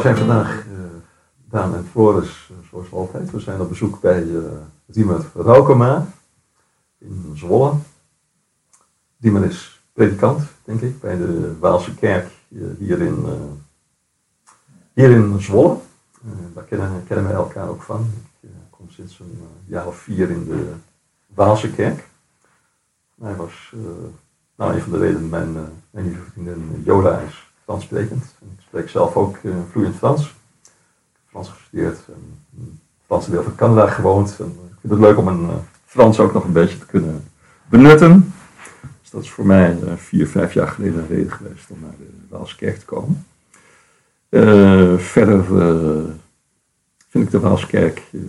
We zijn vandaag, eh Daan en Floris, eh, zoals altijd. We zijn op bezoek bij eh Diemer Raukema in Zwolle. Diemer is predikant, denk ik, bij de Waalse kerk hier in, hier in Zwolle. Daar kennen, kennen wij elkaar ook van. Ik kom sinds een jaar of vier in de Waalse kerk. Hij was, nou, een van de redenen, mijn, mijn lieve vriendin Jola is Ik spreek zelf ook eh, vloeiend Frans. Ik heb Frans gestudeerd en in het Franse deel van Canada gewoond. En ik vind het leuk om een eh, Frans ook nog een beetje te kunnen benutten. Dus dat is voor mij eh, vier, vijf jaar geleden een reden geweest om naar de Waalse kerk te komen. Eh, verder eh, vind ik de Waalse kerk, eh,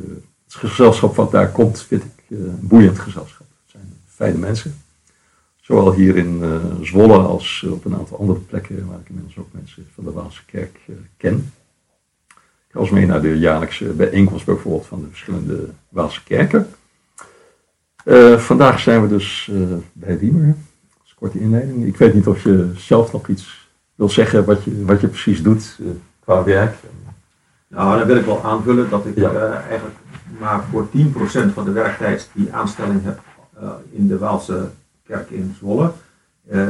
het gezelschap wat daar komt, vind ik eh, een boeiend gezelschap. Het zijn fijne mensen. Zowel hier in eh, Zwolle als op een aantal andere plekken waar ik inmiddels ook mensen van de Waalse kerk eh, ken. Ik ga eens mee naar de jaarlijkse bijeenkomst bijvoorbeeld van de verschillende Waalse kerken. Eh, vandaag zijn we dus eh, bij Riemer. Dat is een korte inleiding. Ik weet niet of je zelf nog iets wil zeggen wat je, wat je precies doet eh, qua werk. Nou, dan wil ik wel aanvullen dat ik Ja. eh, eigenlijk maar voor 10% van de werktijd die aanstelling heb eh, in de Waalse kerk in Zwolle. Eh,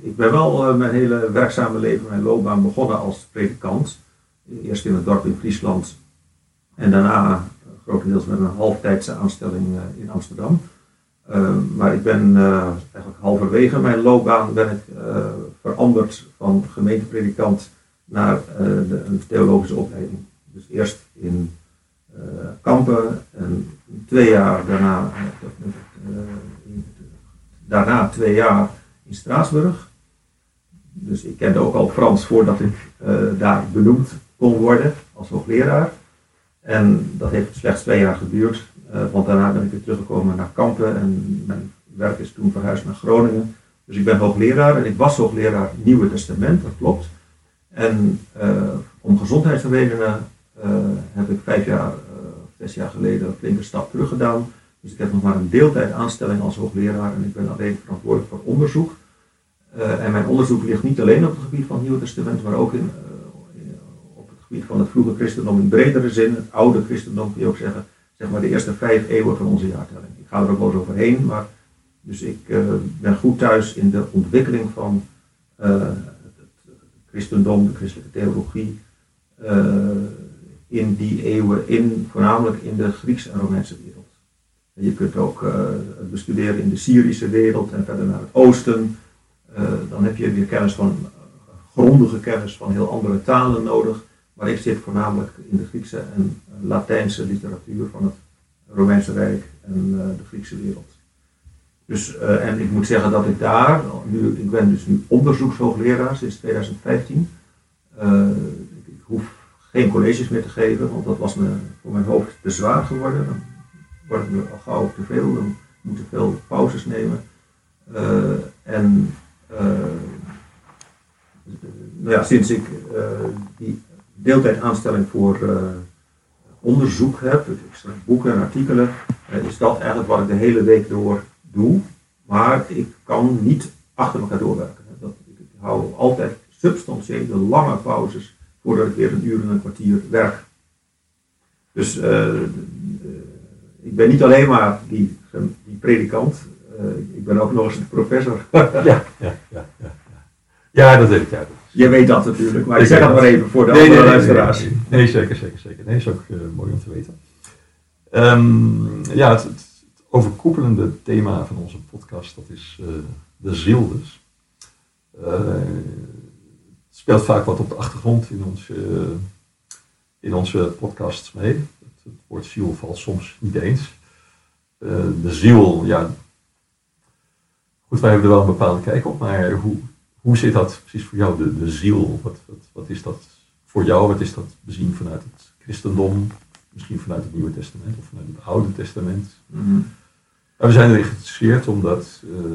ik ben wel eh, mijn hele werkzame leven, mijn loopbaan begonnen als predikant. Eerst in het dorp in Friesland en daarna eh, grotendeels met een halftijdse aanstelling in Amsterdam. Eh, maar ik ben eigenlijk halverwege mijn loopbaan ben ik veranderd van gemeentepredikant naar de, een theologische opleiding. Dus eerst in Kampen en twee jaar daarna, daarna twee jaar in Straatsburg. Dus ik kende ook al Frans voordat ik eh, daar benoemd kon worden als hoogleraar. En dat heeft slechts twee jaar geduurd, eh, want daarna ben ik weer teruggekomen naar Kampen en mijn werk is toen verhuisd naar Groningen. Dus ik ben hoogleraar en ik was hoogleraar Nieuwe Testament, dat klopt. En eh, om gezondheidsredenen heb ik vijf jaar, zes jaar geleden een flinke stap terug gedaan. Dus ik heb nog maar een deeltijd aanstelling als hoogleraar en ik ben alleen verantwoordelijk voor onderzoek. Eh, en mijn onderzoek ligt niet alleen op het gebied van het Nieuwe Testament, maar ook in, eh, op het gebied van het vroege christendom in bredere zin, het oude christendom kun je ook zeggen, zeg maar de eerste vijf eeuwen van onze jaartelling. Ik ga er ook wel eens overheen, maar dus ik eh, ben goed thuis in de ontwikkeling van het, christendom, de christelijke theologie, in die eeuwen, in, voornamelijk in de Griekse en Romeinse wereld. Je kunt ook eh, het bestuderen in de Syrische wereld en verder naar het oosten. Eh, dan heb je weer kennis van, eh, grondige kennis van heel andere talen nodig. Maar ik zit voornamelijk in de Griekse en eh, Latijnse literatuur van het Romeinse Rijk en eh, de Griekse wereld. Dus, eh, en ik moet zeggen dat ik daar, nu, ik ben dus nu onderzoekshoogleraar sinds 2015. Eh, ik, ik hoef geen colleges meer te geven, want dat was me voor mijn hoofd te zwaar geworden. Het me al gauw te veel, dan moet ik veel pauzes nemen. Eh, en eh, nou ja, sinds ik eh, die deeltijdaanstelling voor onderzoek heb, dus ik schrijf boeken en artikelen, is dat eigenlijk wat ik de hele week door doe. Maar ik kan niet achter elkaar doorwerken. Dat, ik, hou altijd substantiële lange pauzes voordat ik weer een uur en een kwartier werk. Dus eh, ik ben niet alleen maar die, die predikant, eh, ik ben ook nog eens een professor. Ja, ja, ja. Ja, ja. dat weet ik. Ja. Je weet dat natuurlijk, maar ik zeg dat maar even voor de Nee, andere luisteraars. nee, zeker, zeker, zeker. Nee, is ook eh, mooi om te weten. Ehm, ja, het, overkoepelende thema van onze podcast, dat is eh, de ziel dus. Het speelt vaak wat op de achtergrond in onze, in onze podcasts mee. Het, woord ziel valt soms niet eens. Eh, de ziel, ja. Goed, wij hebben er wel een bepaalde kijk op, maar hoe, hoe zit dat precies voor jou, de, de ziel? Wat, wat, wat is dat voor jou? Wat is dat bezien vanuit het christendom? Misschien vanuit het Nieuwe Testament of vanuit het Oude Testament? Mhm. We zijn erin geïnteresseerd omdat eh,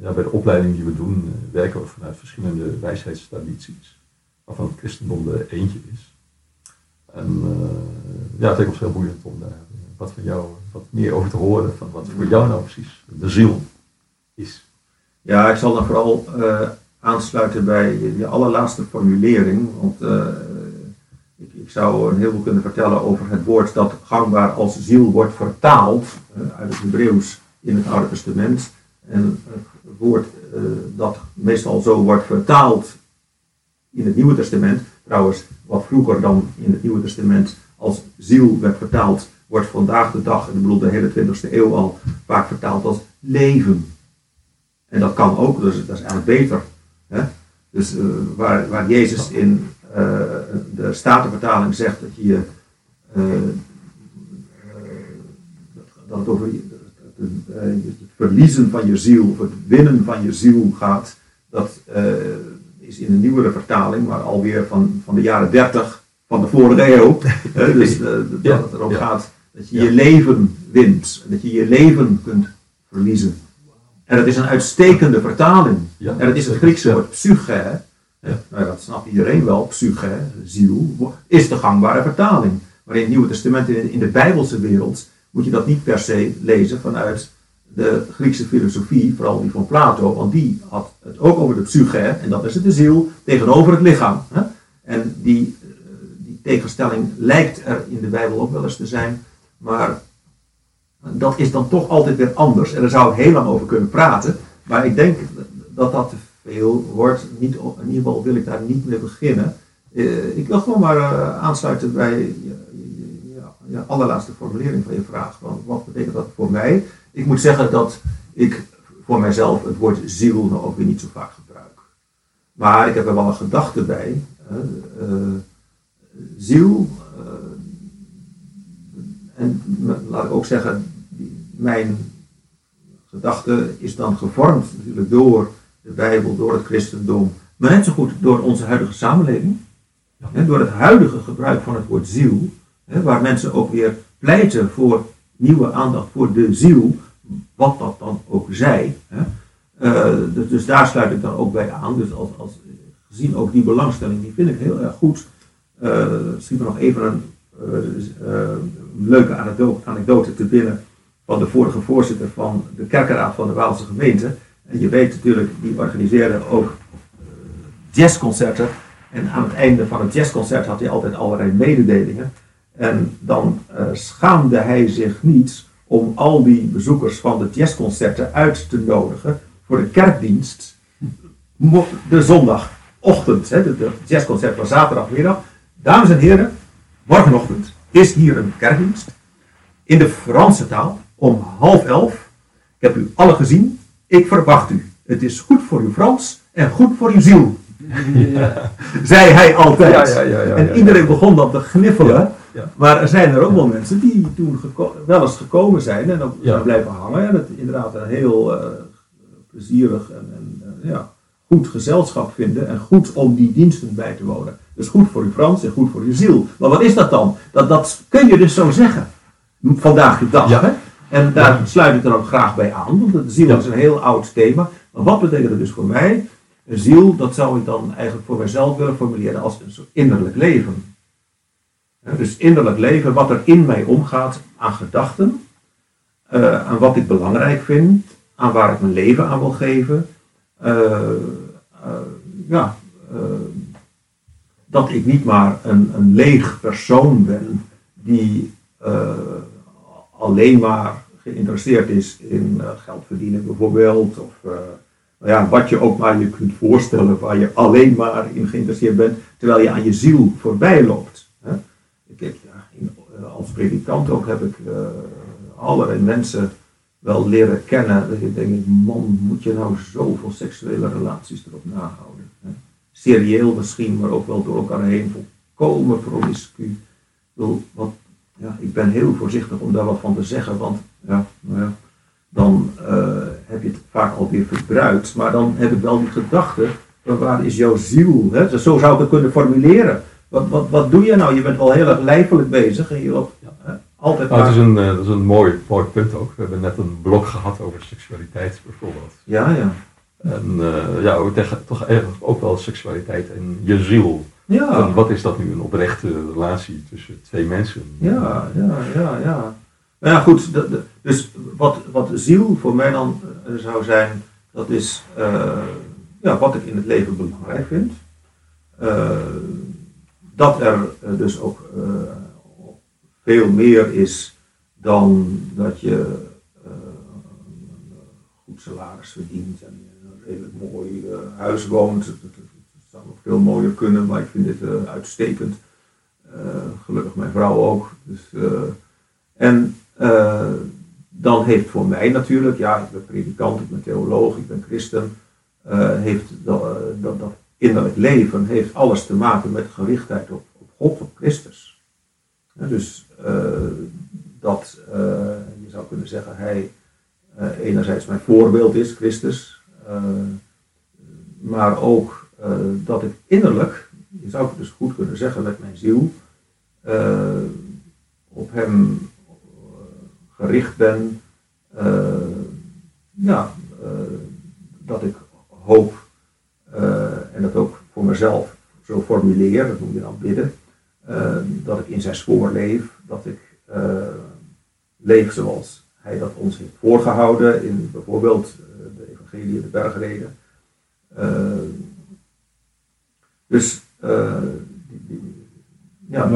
ja, bij de opleiding die we doen eh, werken we vanuit verschillende wijsheidstradities, waarvan het christendom er eentje is. En eh, ja, het lijkt ons heel boeiend om daar wat van jou wat meer over te horen van wat voor jou nou precies de ziel is. Ja, ik zal dan vooral eh, aansluiten bij je, allerlaatste formulering. Want eh, ik, ik zou een heleboel kunnen vertellen over het woord dat gangbaar als ziel wordt vertaald uit het Hebreeuws in het Oude Testament. En het woord dat meestal zo wordt vertaald in het Nieuwe Testament, trouwens wat vroeger dan in het Nieuwe Testament als ziel werd vertaald, wordt vandaag de dag, ik bedoel de hele 20e eeuw al, vaak vertaald als leven. En dat kan ook, dus dat is eigenlijk beter. Hè? Dus eh, waar, waar Jezus in eh, de Statenvertaling zegt dat je eh, dat het over het, verliezen van je ziel, of het winnen van je ziel gaat, dat is in een nieuwere vertaling, maar alweer van, van de jaren 30 van de vorige eeuw. Hè, dus eh, dat Ja, het erom ja. gaat dat je Ja. je leven wint, dat je je leven kunt verliezen. En dat is een uitstekende vertaling. En dat is het Griekse woord psyche. hè. Ja. Nou dat snapt iedereen wel. Psyche, ziel, is de gangbare vertaling. Maar in het Nieuwe Testament, in de Bijbelse wereld, moet je dat niet per se lezen vanuit de Griekse filosofie, vooral die van Plato, want die had het ook over de psyche, en dat is het de ziel, tegenover het lichaam. Hè? En die, eh, die tegenstelling lijkt er in de Bijbel ook wel eens te zijn, maar dat is dan toch altijd weer anders. En daar zou ik heel lang over kunnen praten. Maar ik denk dat dat te veel wordt. Niet, in ieder geval wil ik daar niet mee beginnen. Eh, ik wil gewoon maar eh, aansluiten bij je, allerlaatste formulering van je vraag. Wat betekent dat voor mij? Ik moet zeggen dat ik voor mijzelf het woord ziel nou ook weer niet zo vaak gebruik. Maar ik heb er wel een gedachte bij. eh, ziel, eh, en laat ik ook zeggen, mijn gedachte is dan gevormd natuurlijk door de Bijbel, door het christendom, maar net zo goed door onze huidige samenleving. Hè, door het huidige gebruik van het woord ziel, waar mensen ook weer pleiten voor nieuwe aandacht voor de ziel, wat dat dan ook zij. Hè. Eh, dus, daar sluit ik dan ook bij aan. Dus als, als, gezien ook die belangstelling, die vind ik heel erg goed. Eh schiet nog even een eh, leuke anekdote, te binnen van de vorige voorzitter van de kerkenraad van de Waalse gemeente. En je weet natuurlijk, die organiseerde ook jazzconcerten. En aan het einde van het jazzconcert had hij altijd allerlei mededelingen. En dan schaamde hij zich niet om al die bezoekers van de jazzconcerten uit te nodigen voor de kerkdienst de zondagochtend. Hè, de, de jazzconcert was zaterdagmiddag. Dames en heren, morgenochtend is hier een kerkdienst in de Franse taal om half elf. Ik heb u alle gezien. Ik verwacht u. Het is goed voor uw Frans en goed voor uw ziel. Zei hij altijd. Ja, ja, en iedereen begon dan te gniffelen. Ja. Maar er zijn er ook wel mensen die toen wel eens gekomen zijn en ook Ja. blijven hangen. En het inderdaad een heel eh, plezierig en, en eh, ja, goed gezelschap vinden. En goed om die diensten bij te wonen. Dus goed voor uw Frans en goed voor uw ziel. Maar wat is dat dan? Dat, dat kun je dus zo zeggen. Vandaag de dag. Ja. Hè? En daar sluit ik er ook graag bij aan. Want de ziel is een heel oud thema. Maar wat betekent het dus voor mij? Een ziel, dat zou ik dan eigenlijk voor mezelf willen formuleren als een soort innerlijk leven. Dus innerlijk leven, wat er in mij omgaat aan gedachten, eh, aan wat ik belangrijk vind, aan waar ik mijn leven aan wil geven. Eh, eh, ja, dat ik niet maar een, een leeg persoon ben die alleen maar geïnteresseerd is in geld verdienen bijvoorbeeld. Of nou ja, wat je ook maar je kunt voorstellen waar je alleen maar in geïnteresseerd bent, terwijl je aan je ziel voorbij loopt. Hè? Ik heb, eh, als predikant ook heb ik eh, allerlei mensen wel leren kennen. Dat je denkt, man, moet je nou zoveel seksuele relaties erop nahouden? Serieel misschien, maar ook wel door elkaar heen, volkomen promiscu. Wat, ja, ik ben heel voorzichtig om daar wat van te zeggen, want ja, nou ja, dan eh, heb je het vaak alweer verbruikt. Maar dan heb ik wel die gedachte, waar is jouw ziel? Hè? Zo zou ik het kunnen formuleren. Wat, wat, wat doe je nou? Je bent wel heel erg lijfelijk bezig en je loopt altijd Nou, het is maar... een, eh, dat is een mooi, mooi punt ook. We hebben net een blok gehad over seksualiteit bijvoorbeeld. Ja, ja. En eh, ja, toch eigenlijk ook wel seksualiteit en je ziel. En Ja, wat is dat nu, een oprechte relatie tussen twee mensen? ja, ja, ja, ja. Nou ja, goed. de- de- dus wat, wat ziel voor mij dan eh, zou zijn, dat is ja, wat ik in het leven belangrijk vind. Dat er eh, dus ook eh, veel meer is dan dat je eh, goed salaris verdient en een redelijk mooi huis woont. Het, zou nog veel mooier kunnen, maar ik vind dit uitstekend. Gelukkig mijn vrouw ook. Dus, en dan heeft voor mij natuurlijk, ja, ik ben predikant, ik ben theoloog, ik ben christen, heeft dat, dat, dat innerlijk leven heeft alles te maken met gerichtheid op, op God, op Christus. Dus eh, dat, eh, je zou kunnen zeggen, hij eh, enerzijds mijn voorbeeld is, Christus, maar ook dat ik innerlijk, je zou het dus goed kunnen zeggen met mijn ziel, op hem gericht ben. ja, dat ik hoop en dat ook voor mezelf zo formuleer, dat noem je dan bidden, eh, dat ik in zijn spoor leef, dat ik eh, leef zoals hij dat ons heeft voorgehouden in bijvoorbeeld eh, de evangelie, de bergreden. Eh, dus eh, die, die, ja,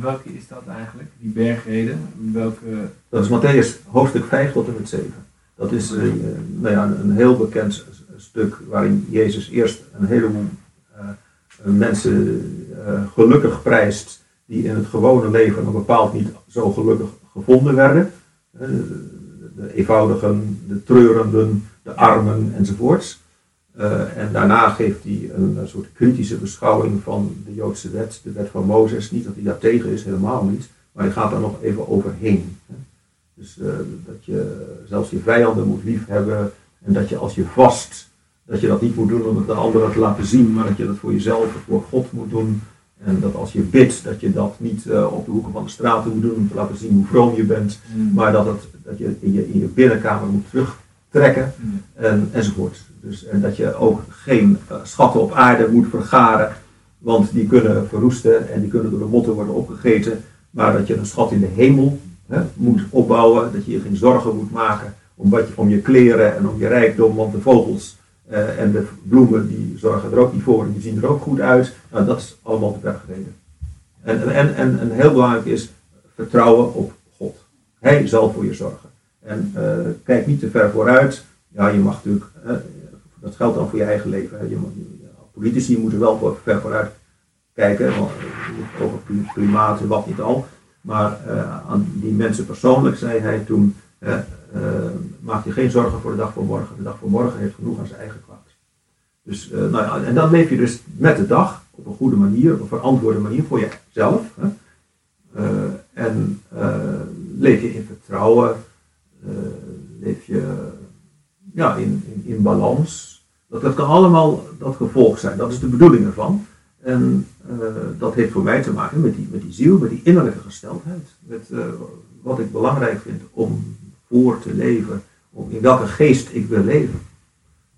welke is dat eigenlijk? Die bergreden? Welke... Dat is Matthäus hoofdstuk 5 tot en met 7. Dat is eh, nou ja, een, heel bekend stuk waarin Jezus eerst een heleboel eh, mensen eh, gelukkig prijst die in het gewone leven nog bepaald niet zo gelukkig gevonden werden. Eh, de eenvoudigen, de treurenden, de armen enzovoorts. Eh, en daarna geeft hij een, een soort kritische beschouwing van de Joodse wet, de wet van Mozes. Niet dat hij daar tegen is, helemaal niet. Maar hij gaat daar nog even overheen. Dus eh, dat je zelfs je vijanden moet liefhebben. En dat je als je vast, dat je dat niet moet doen om het de anderen te laten zien. Maar dat je dat voor jezelf, voor God moet doen. En dat als je bidt, dat je dat niet eh, op de hoeken van de straten moet doen om te laten zien hoe vroom je bent. Maar dat, het, dat je in je in je binnenkamer moet terugtrekken en, enzovoort. Dus, en dat je ook geen eh, schatten op aarde moet vergaren, want die kunnen verroesten en die kunnen door de motten worden opgegeten. Maar dat je een schat in de hemel hè, moet opbouwen, dat je je geen zorgen moet maken om, wat je, om je kleren en om je rijkdom, want de vogels eh, en de bloemen die zorgen er ook niet voor en die zien er ook goed uit. Nou, dat is allemaal de bergreden. En, en, en, en, heel belangrijk is vertrouwen op God. Hij zal voor je zorgen. En eh, kijk niet te ver vooruit. Ja, je mag natuurlijk, eh, dat geldt dan voor je eigen leven. Je mag, politici moeten wel voor, ver vooruit kijken, over kli- klimaat en wat niet al. Maar aan die mensen persoonlijk zei hij toen, eh, maak je geen zorgen voor de dag van morgen. De dag van morgen heeft genoeg aan zijn eigen kwaad. Dus, eh, nou ja, en dan leef je dus met de dag op een goede manier, op een verantwoorde manier voor jezelf. Hè. Eh, en leef je in vertrouwen, leef je ja, in, in, in balans. Dat, dat kan allemaal dat gevolg zijn, dat is de bedoeling ervan. En dat heeft voor mij te maken met die, met die ziel, met die innerlijke gesteldheid. Met wat ik belangrijk vind om voor te leven, om in welke geest ik wil leven.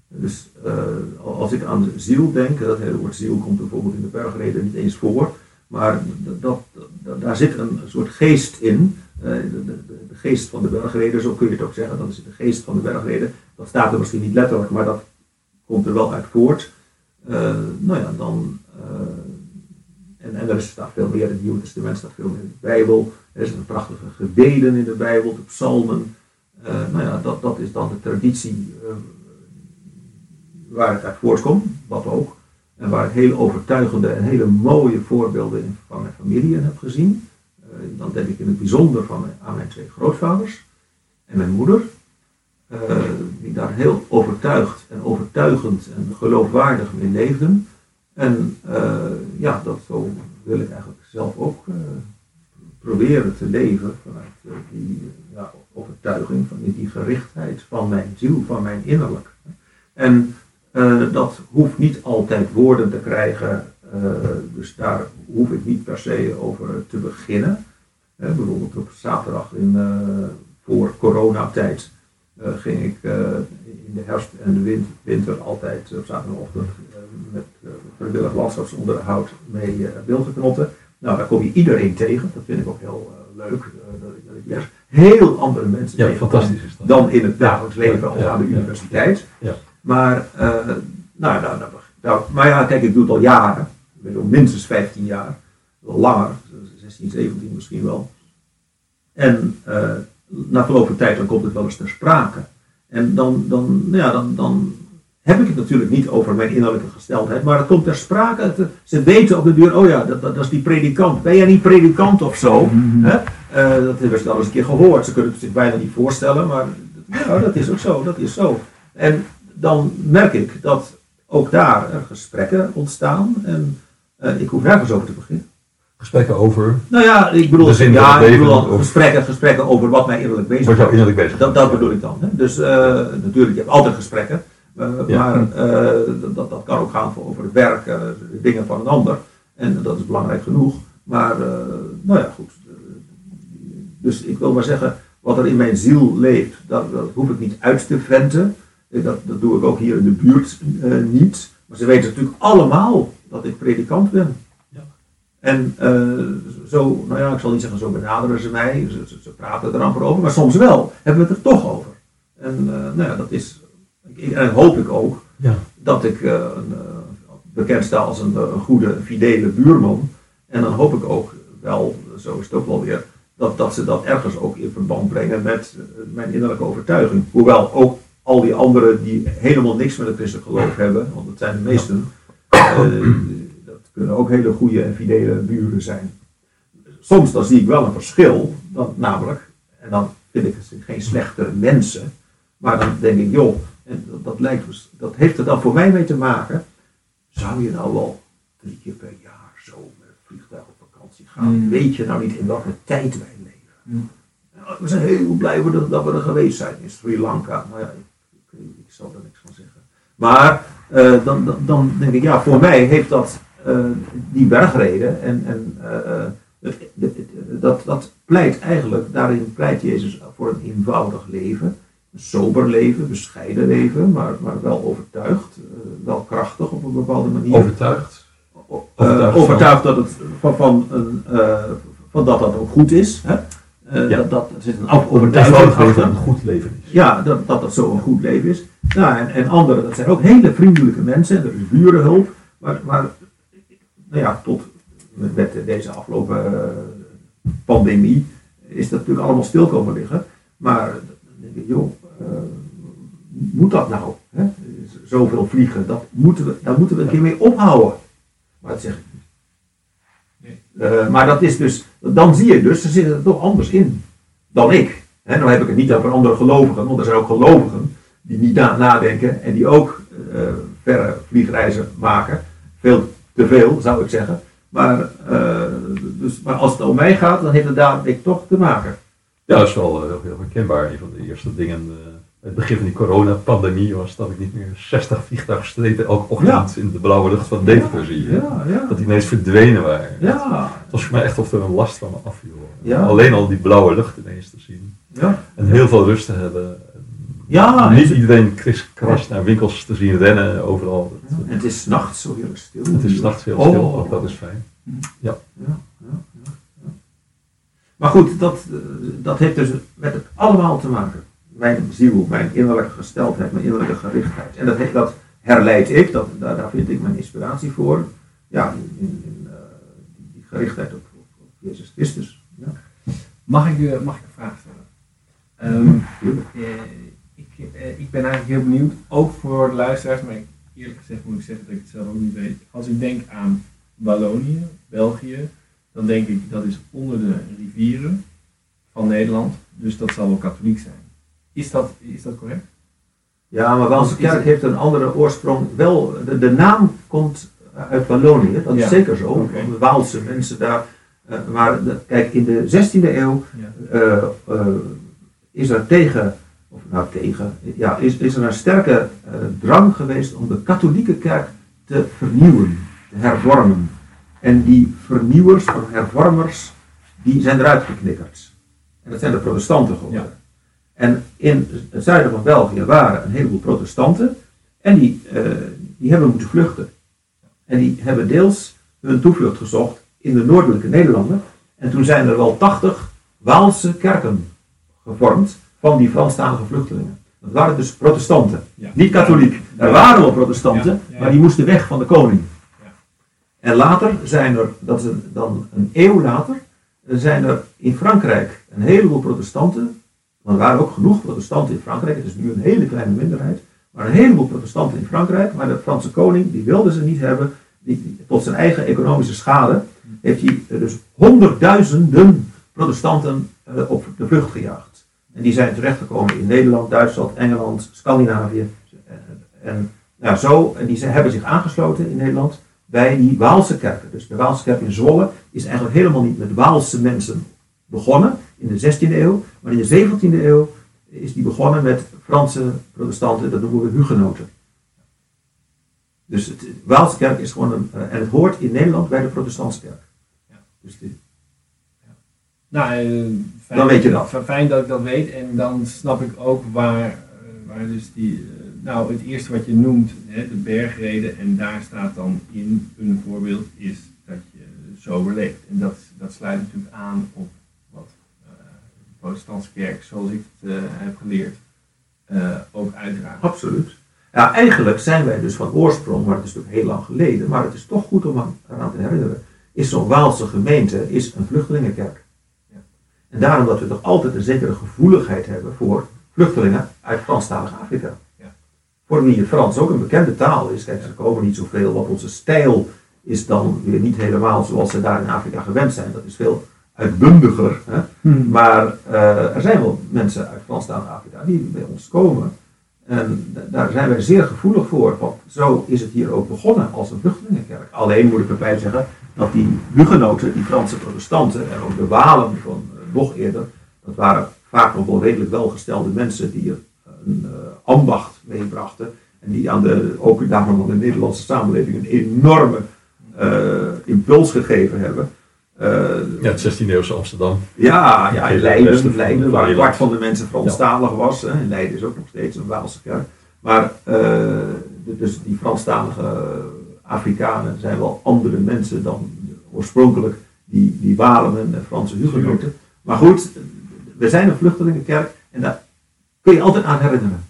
Dus eh, als ik aan de ziel denk, dat hele woord ziel komt bijvoorbeeld in de bergreden niet eens voor, maar dat, dat, daar zit een soort geest in, eh, de, geest van de bergreden, zo kun je het ook zeggen, dat is de geest van de bergreden. Dat staat er misschien niet letterlijk, maar dat komt er wel uit voort. Eh, nou ja, dan, en, en er staat veel meer in het Nieuwe Testament, staat veel meer in de Bijbel. Er zijn prachtige gebeden in de Bijbel, de psalmen. Eh, nou ja, dat, dat is dan de traditie eh, waar het uit voortkomt, wat ook. En waar ik hele overtuigende en hele mooie voorbeelden van mijn familie heb gezien. Eh, dan denk ik in het bijzonder van mijn- aan mijn twee grootvaders en mijn moeder. die daar heel overtuigd en overtuigend en geloofwaardig mee leefden. En ja, dat zo wil ik eigenlijk zelf ook proberen te leven vanuit die ja, overtuiging, van die, gerichtheid van mijn ziel, van mijn innerlijk. En eh, dat hoeft niet altijd woorden te krijgen, eh, dus daar hoef ik niet per se over te beginnen. Hè, bijvoorbeeld op zaterdag in, eh, voor coronatijd eh, ging ik eh, in de herfst en de win- winter altijd op zaterdagochtend eh, met eh, vrijwillig landschapsonderhoud mee eh beeld te knotten. Nou, daar kom je iedereen tegen. Dat vind ik ook heel eh, leuk. eh, dat ik, dat ik. Heel andere mensen Ja, fantastisch is dat. dan in het dagelijks leven of aan de universiteit. Ja. Maar, eh, nou, nou, nou, nou, maar ja, kijk, ik doe het al jaren. Ik ben al minstens 15 jaar. Wel langer, 16, 17 misschien wel. En eh, na verloop van tijd dan komt het wel eens ter sprake. En dan, dan, nou ja, dan, dan heb ik het natuurlijk niet over mijn innerlijke gesteldheid, maar het komt ter sprake. Het- ze weten op de duur, oh ja, dat, dat, dat is die predikant. Ben jij niet predikant of zo? Hè? Eh, dat hebben ze al eens een keer gehoord. Ze kunnen het zich bijna niet voorstellen, maar ja, dat is ook zo. Dat is zo. En dan merk ik dat ook daar gesprekken ontstaan. En eh, ik hoef nergens over te beginnen. Gesprekken over Nou ja, ik bedoel, ja, ik bedoel gesprekken, gesprekken over wat mij innerlijk bezig wat jou innerlijk bezig dat, dat bedoel ik dan. Hè? Dus eh, natuurlijk, je hebt altijd gesprekken. Ja. Maar dat, dat kan ook gaan voor- over het werk, dingen van een ander. En dat is belangrijk genoeg. Maar, nou ja, goed. Dus ik wil maar zeggen, wat er in mijn ziel leeft, dat, dat hoef ik niet uit te venten. Eh, Dat, dat doe ik ook hier in de buurt eh, niet. Maar ze weten natuurlijk allemaal dat ik predikant ben. Ja. En eh, zo, nou ja, ik zal niet zeggen zo benaderen ze mij, ze, ze, ze praten er amper over, maar soms wel hebben we het er toch over. En nou ja, dat is, ik, en hoop ik ook Ja. dat ik een, bekend sta als een, een goede, fidele buurman. En dan hoop ik ook wel, zo is het ook wel weer, dat, dat ze dat ergens ook in verband brengen met eh, mijn innerlijke overtuiging. Hoewel ook al die anderen die helemaal niks met het christelijk geloof hebben, want dat zijn de meesten, eh, dat kunnen ook hele goede en fidele buren zijn. Soms dan zie ik wel een verschil, dan, namelijk, en dan vind ik ze geen slechte mensen, maar dan denk ik, joh, en dat, dat, lijkt, dus- dat heeft er dan voor mij mee te maken, zou je nou wel drie keer per jaar zo met het vliegtuig op vakantie gaan? Mm. Weet je nou niet in welke tijd wij leven? Mm. Nou, We zijn heel blij dat we- er geweest zijn in Sri Lanka. Nou ja, ik, ik, ik zal er niks van zeggen. Maar eh, dan, dan, dan denk ik, ja, voor mij heeft dat eh, die bergreden en, en eh, het- het- het- dat, dat pleit eigenlijk, daarin pleit Jezus voor een eenvoudig leven. Een sober leven, bescheiden leven, maar, maar wel overtuigd, wel krachtig op een bepaalde manier. overtuigd. O- Overtuigd dat het van, eh, van dat dat ook goed is. Hè? Eh, Ja. dat, dat, er zit een overtuiging achter. een goed leven is. Ja, dat, dat dat zo een goed leven is. Nou, en, en anderen, dat zijn ook hele vriendelijke mensen. Er is burenhulp. Maar, maar nou ja, tot met, deze afgelopen pandemie is dat natuurlijk allemaal stil komen liggen. Maar dan denk ik, joh, moet dat nou? Hè? Zoveel vliegen, dat moeten we, daar moeten we een keer mee ophouden. Dat zeg ik niet. Eh, maar dat is dus, dan zie je dus, ze zitten er toch anders in dan ik. Hè, nou heb ik het niet over andere gelovigen, want er zijn ook gelovigen die niet na- nadenken en die ook eh, verre vliegreizen maken. Veel te veel, zou ik zeggen. Maar, eh, dus, maar als het om mij gaat, dan heeft het daar ik, toch te maken. Ja, dat is wel heel, herkenbaar. Een van de eerste dingen, het begin van die coronapandemie was dat ik niet meer 60 vliegtuigstrepen elke ochtend in de blauwe lucht van Deventer zie. hè. Ja, ja. Dat die ineens verdwenen waren. Ja, Het was voor mij echt of er een last van me afviel. Alleen al die blauwe lucht ineens te zien. ja. En heel veel rust te hebben. Ja, niet en- iedereen kriskras naar winkels te zien rennen overal. En het is nachts zo heel stil. Het is s'nachts heel Oh. stil, ook dat is fijn. Ja, ja, ja, ja. Maar goed, dat, eh, dat heeft dus met het allemaal te maken. Mijn ziel, mijn innerlijke gesteldheid, mijn innerlijke gerichtheid. En dat, dat herleid ik, dat, daar, vind ik mijn inspiratie voor. Ja, in, in, eh, die gerichtheid op, op, Jezus Christus. Ja, Mag ik, eh, mag ik een vraag stellen? Ehm, eh, ik, ik ben eigenlijk heel benieuwd, ook voor de luisteraars, maar eerlijk gezegd moet ik zeggen dat ik het zelf ook niet weet. Als ik denk aan Wallonië, België, dan denk ik dat is onder de rivieren van Nederland, dus dat zal wel katholiek zijn. Is dat, is dat correct? Ja, maar Waalse kerk heeft een andere oorsprong. Wel, de, de naam komt uit Wallonië, dat is Ja. zeker zo. De Waalse mensen daar. eh, maar de- kijk, in de 16e eeuw Ja. eh, eh, is er tegen, of nou tegen, ja, is, is er een sterke drang geweest om de katholieke kerk te vernieuwen, te hervormen. En die vernieuwers of hervormers, die zijn eruit geknikkerd. En dat zijn de protestanten geworden. Ja. En in het zuiden van België waren een heleboel protestanten en die, eh, die hebben moeten vluchten. En die hebben deels hun toevlucht gezocht in de noordelijke Nederlanden. En toen zijn er wel 80 Waalse kerken gevormd van die Franstalige vluchtelingen. Dat waren dus protestanten, Ja. niet katholiek. Er waren wel protestanten, Ja, ja, ja. maar die moesten weg van de koning. Ja. En later zijn er, dat is een- dan een eeuw later, zijn er in Frankrijk een heleboel protestanten. Want er waren ook genoeg protestanten in Frankrijk, het is nu een hele kleine minderheid. Maar een heleboel protestanten in Frankrijk, maar de Franse koning die wilde ze niet hebben. Die, die- tot zijn eigen economische schade heeft hij eh, dus honderdduizenden protestanten eh, op de vlucht gejaagd. En die zijn terechtgekomen in Nederland, Duitsland, Engeland, Scandinavië. En, en, nou, zo, die hebben zich aangesloten in Nederland bij die Waalse kerken. Dus de Waalse kerk in Zwolle is eigenlijk helemaal niet met Waalse mensen begonnen in de 16e eeuw, maar in de 17e eeuw is die begonnen met Franse protestanten, dat noemen we hugenoten. Dus het, de Waalse kerk is gewoon een, eh, en het hoort in Nederland bij de protestantse kerk. Ja. Dus die- Nou, eh, fijn, Dan weet je dat. Fijn dat ik dat weet en dan snap ik ook waar, eh, waar dus die, nou het eerste wat je noemt, hè, de bergreden en daar staat dan in een voorbeeld is dat je sober leeft. En dat, dat sluit natuurlijk aan op protestantse kerk, zoals ik het eh, heb geleerd, eh, ook uitdraagt. Absoluut. Ja, eigenlijk zijn wij dus van oorsprong, maar het is natuurlijk heel lang geleden, maar het is toch goed om aan- eraan te herinneren, is zo'n Waalse gemeente is een vluchtelingenkerk. Ja. En daarom dat we toch altijd een zekere gevoeligheid hebben voor vluchtelingen uit Franstalig Afrika. Ja. Voor wie Frans ook een bekende taal is. Kijk, er komen niet zoveel, want onze stijl is dan weer niet helemaal zoals ze daar in Afrika gewend zijn. Dat is veel uitbundiger. Hè? Maar eh, er zijn wel mensen uit Franstalig Afrika die bij ons komen. En da- daar zijn wij zeer gevoelig voor. Want zo is het hier ook begonnen als een vluchtelingenkerk. Alleen moet ik erbij zeggen dat die hugenoten, die Franse protestanten en ook de Walen van eh, nog eerder, dat waren vaak nog wel redelijk welgestelde mensen die er een eh, ambacht meebrachten. En die aan de, ook daarom aan de Nederlandse samenleving een enorme eh, impuls gegeven hebben. Eh, Ja, het 16e eeuwse Amsterdam. ja, ja, in Leiden, Leiden de waar een kwart van de mensen Franstalig was. Hè. In Leiden is ook nog steeds een Waalse kerk. Maar eh, de- dus die Franstalige Afrikanen zijn wel andere mensen dan oorspronkelijk die, die Walen en Franse hugenoten. Maar goed, we zijn een vluchtelingenkerk en daar kun je altijd aan herinneren.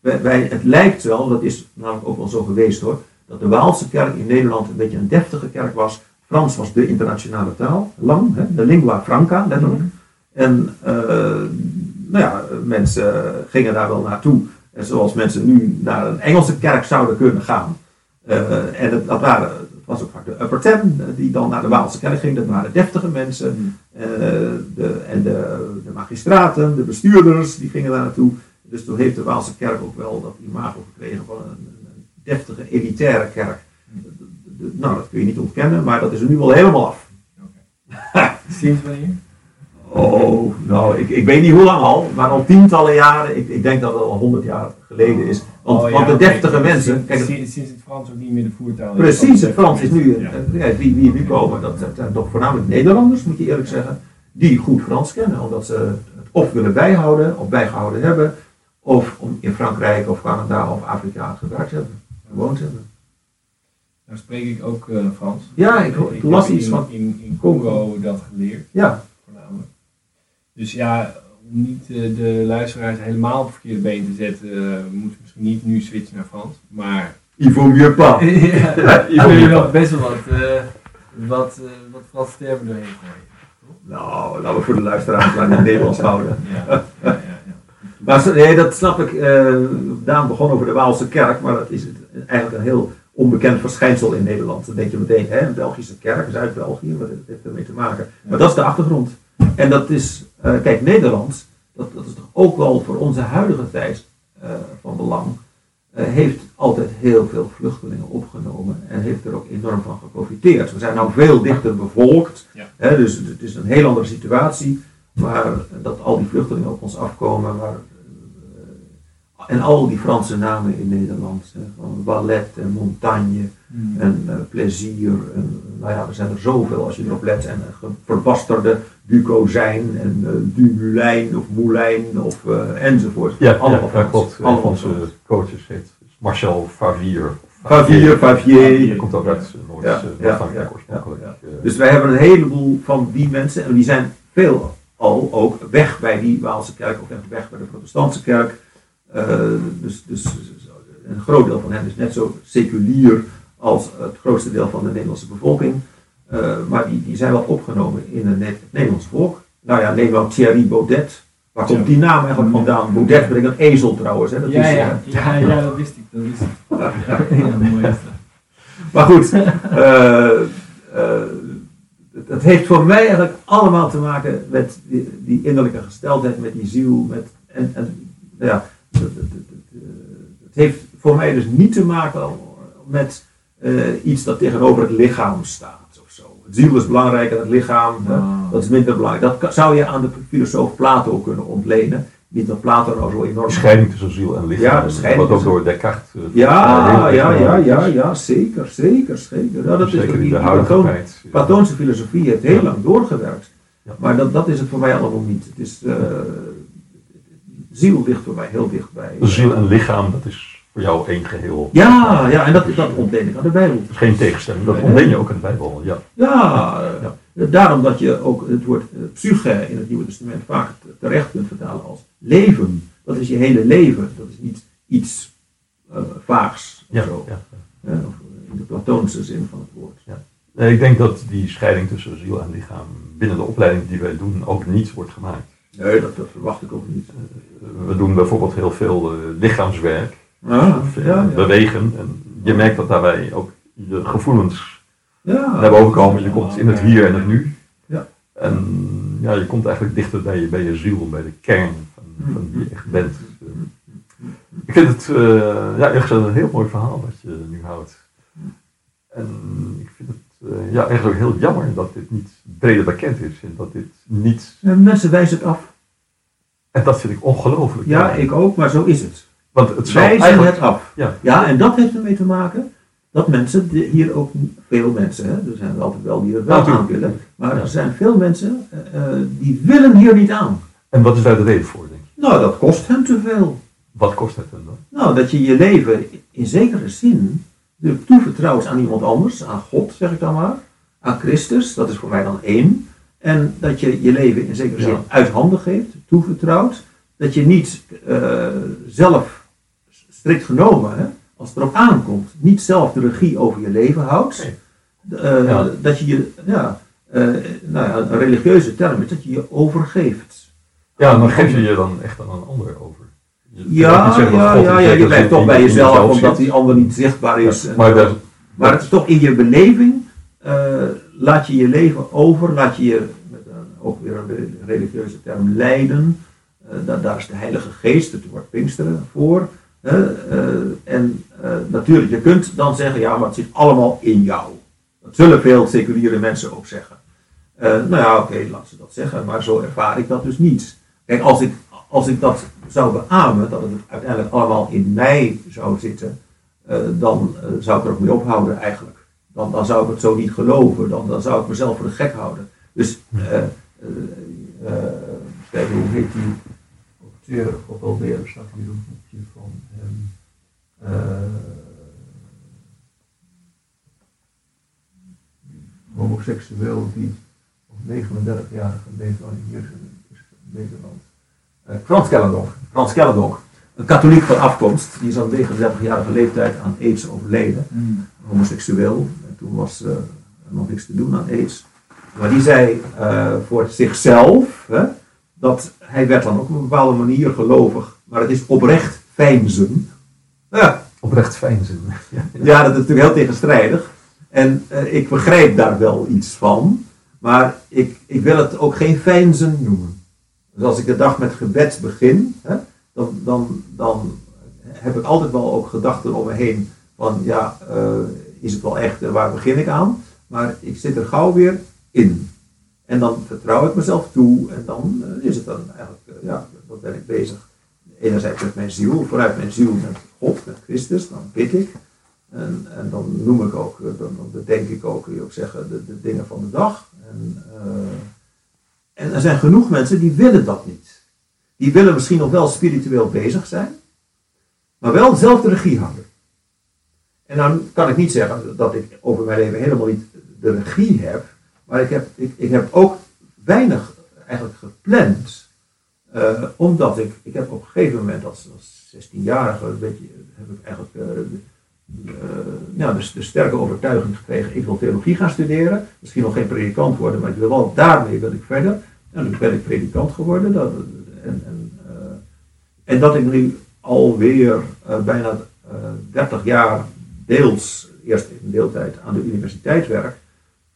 Wij, wij, het lijkt wel, dat is namelijk ook wel zo geweest hoor, dat de Waalse kerk in Nederland een beetje een deftige kerk was. Frans was de internationale taal, lang, hè, de lingua franca letterlijk. En eh, nou ja, mensen gingen daar wel naartoe. En zoals mensen nu naar een Engelse kerk zouden kunnen gaan. Eh, en het, dat waren, het was ook vaak de upper ten eh, die dan naar de Waalse kerk ging. Dat waren deftige mensen. Eh, de, en de, de magistraten, de bestuurders, die gingen daar naartoe. Dus toen heeft de Waalse kerk ook wel dat imago gekregen van een, een deftige, elitaire kerk. Nou, dat kun je niet ontkennen, maar dat is er nu wel helemaal af. Sinds wanneer? Oh, nou, ik, ik weet niet hoe lang al, maar al tientallen jaren. Ik, ik denk dat het al honderd jaar geleden is. Want, Oh, ja, want de deftige mensen, Sinds, kijk, sinds, sinds het Frans ook niet meer de voertaal is. precies, het Frans is nu, Ja. eh, ja, wie, wie nu komen, dat dat zijn toch voornamelijk Nederlanders, moet je eerlijk zeggen, die goed Frans kennen, omdat ze het of willen bijhouden, of bijgehouden hebben, of om in Frankrijk of Canada of Afrika gewerkt hebben, gewoond hebben. Nou spreek ik ook eh, Frans. Ja, ik, ik las iets in, van, In, in Congo dat geleerd, ja, voornamelijk. Dus ja, om niet eh, de luisteraars helemaal op het verkeerde been te zetten, eh, moeten we misschien niet nu switchen naar Frans. Maar mieux pas. ja, il faut kun je mieux wel pas. best wel wat, eh, wat, wat Frans termen doorheen gooien. Nou, laten we voor de luisteraars maar in het Nederlands houden. Ja, ja, ja. ja. Maar nee, dat snap ik. eh Daan begon over de Waalse kerk, maar dat is het- eigenlijk een heel onbekend verschijnsel in Nederland. Dan denk je meteen, hè, een Belgische kerk, Zuid-België, wat heeft ermee te maken? Maar dat is de achtergrond. En dat is, eh, kijk, Nederland, dat, dat is toch ook wel voor onze huidige tijd eh, van belang, eh, heeft altijd heel veel vluchtelingen opgenomen en heeft er ook enorm van geprofiteerd. We zijn nou veel dichter bevolkt, Ja. hè, dus het is een heel andere situatie, maar dat al die vluchtelingen op ons afkomen, maar, eh, en al die Franse namen in Nederland, hè, van Ballet en Montagne Hmm. en eh, Plezier, en, nou ja, er zijn er zoveel als je erop let, en uh, verbasterde Ducozijn en Dumulijn of Moulijn of enzovoort. Ja, allemaal ja, klopt. Coaches heet Marcel Favier. Favier, Favier. Die komt ook uit Noord-Frankrijk oorspronkelijk. Dus wij hebben een heleboel van die mensen, en die zijn veel al ook weg bij die Waalse kerk of echt weg bij de protestantse kerk. Eh, dus, dus een groot deel van hen is net zo seculier als het grootste deel van de Nederlandse bevolking. Eh, maar die, die zijn wel opgenomen in het, Ne- het Nederlands volk. Nou ja, neem wel Thierry Baudet. Waar komt die naam eigenlijk vandaan? Baudet brengt een ezel trouwens. Hè? Dat Ja, is, ja, eh, ja, ja, dat wist ik. Dat wist ik. ja. Mooi. Maar goed, eh, eh, het- heeft voor mij eigenlijk allemaal te maken met die, die innerlijke gesteldheid, met die ziel. Met, en, en nou ja, het, eh, heeft voor mij dus niet te maken met eh, iets dat tegenover het lichaam staat of zo. Het ziel is belangrijker dan het lichaam, Ah. dat is minder belangrijk. Dat zou je aan de filosoof Plato kunnen ontlenen. Niet dat Plato nou zo enorm De scheiding tussen ziel en lichaam. Ja, de scheiding Wat ook door Descartes. eh, Ja, ja, ja, ja, zeker, zeker, zeker. Ja, dat is Zeker in de huidige Platon- tijd. Platoonse filosofie heeft heel lang doorgewerkt. Ja. Maar dat, dat is het voor mij allemaal niet. Het is, eh, ziel ligt voor mij heel dichtbij. Ziel en lichaam, dat is voor jou één geheel. Ja, ja, en dat, dat ontleen ik aan de Bijbel. Geen tegenstelling, dat ontleen je ook aan de Bijbel. Ja. Ja, eh, daarom dat je ook het woord eh, psyche in het Nieuwe Testament vaak terecht kunt vertalen als leven. Dat is je hele leven. Dat is niet iets eh, vaags of Ja, zo. ja. hè, of in de Platoonse zin van het woord. Nee, ik denk dat die scheiding tussen ziel en lichaam binnen de opleiding die wij doen ook niet wordt gemaakt. Nee, dat, dat verwacht ik ook niet. We doen bijvoorbeeld heel veel eh, lichaamswerk, ja, bewegen. En je merkt dat daarbij ook je gevoelens Ja. naar boven komen. Je komt in het hier en het nu. Ja. En ja, je komt eigenlijk dichter bij je, bij je ziel, bij de kern van, van wie je echt bent. Ik vind het eh, ja, echt een heel mooi verhaal wat je nu houdt. En ik vind het eh, ja, ook heel jammer dat dit niet breder bekend is. En dat dit niet... En mensen wijzen het af. En dat vind ik ongelooflijk. Ja, ik ook, maar zo is het. Want het zou Wijzen eigenlijk... het af. Ja. Ja, en dat heeft ermee te maken dat mensen, hier ook veel mensen, hè, er zijn er altijd wel die er wel aan willen, maar er zijn veel mensen eh, eh, die willen hier niet aan. En wat is daar de reden voor, denk je? Nou, dat kost hem te veel. Wat kost het hem dan? Nou, dat je je leven in zekere zin natuurlijk toevertrouwt aan iemand anders, aan God zeg ik dan maar, aan Christus, dat is voor mij dan één. En dat je je leven in zekere zin Ja. uit handen geeft, toevertrouwt. Dat je niet eh, zelf, strikt genomen, hè, als het erop aankomt, niet zelf de regie over je leven houdt. Eh, Ja. Dat je je, ja, eh, nou ja, een religieuze term is dat je je overgeeft. Ja, dan geef je je dan echt aan een ander over. Ja, zeggen dat ja, God ja, je blijft toch bij jezelf omdat die ander niet zichtbaar is. Ja, maar daar, maar het is toch in je beleving, eh, laat je je leven over, laat je je, met een, ook weer een religieuze term, leiden. Eh, daar, daar is de Heilige Geest, het woord Pinksteren, voor. eh, en natuurlijk, je kunt dan zeggen, ja, maar het zit allemaal in jou. Dat zullen veel seculiere mensen ook zeggen. Nou ja, oké, laat ze dat zeggen, maar zo ervaar ik dat dus niet. Kijk, als ik, als ik dat zou beamen, dat het uiteindelijk allemaal in mij zou zitten, eh, dan eh, zou ik er ook mee ophouden eigenlijk. Dan, dan zou ik het zo niet geloven, dan, dan zou ik mezelf voor de gek houden. Dus, eh eh kijk, hoe heet die auteur ook alweer? Er staat hier een boekje van hem. Homoseksueel die op 39-jarige leeftijd hier in Nederland. Eh, Frans Kellendonk. Frans Kellendonk. Een katholiek van afkomst, die is aan 39-jarige leeftijd aan AIDS overleden. Homoseksueel. En toen was eh, er nog niks te doen aan AIDS. Maar die zei eh, voor zichzelf hè, dat hij werd dan ook op een bepaalde manier gelovig. Maar het is oprecht fijnzen. Ja, oprecht fijn zijn. Ja. ja, dat is natuurlijk heel tegenstrijdig. En ik begrijp daar wel iets van. Maar ik, ik wil het ook geen fijnzen noemen. Dus als ik de dag met gebed begin, hè, dan, dan, dan heb ik altijd wel ook gedachten om me heen. Van ja, eh, is het wel echt, en waar begin ik aan? Maar ik zit er gauw weer in. En dan vertrouw ik mezelf toe en dan eh, is het dan eigenlijk, eh, ja, dan ben ik bezig. Enerzijds met mijn ziel, vanuit mijn ziel met God, met Christus, dan bid ik. En, en dan noem ik ook, eh, dan, bedenk ik ook, kun je ook zeggen, de, de dingen van de dag. En, eh, en er zijn genoeg mensen die willen dat niet. Die willen misschien nog wel spiritueel bezig zijn, maar wel zelf de regie houden. En dan kan ik niet zeggen dat ik over mijn leven helemaal niet de regie heb, maar ik heb, ik, ik heb ook weinig eigenlijk gepland. eh, omdat ik, ik heb op een gegeven moment als, als 16-jarige, een beetje, heb ik eigenlijk eh, ja, dus de sterke overtuiging gekregen, ik wil theologie gaan studeren. Misschien nog geen predikant worden, maar ik wil wel, daarmee wil ik verder. En toen ben ik predikant geworden. Dat, en, en, eh, en dat ik nu alweer eh, bijna eh 30 jaar deels, eerst in deeltijd aan de universiteit werk,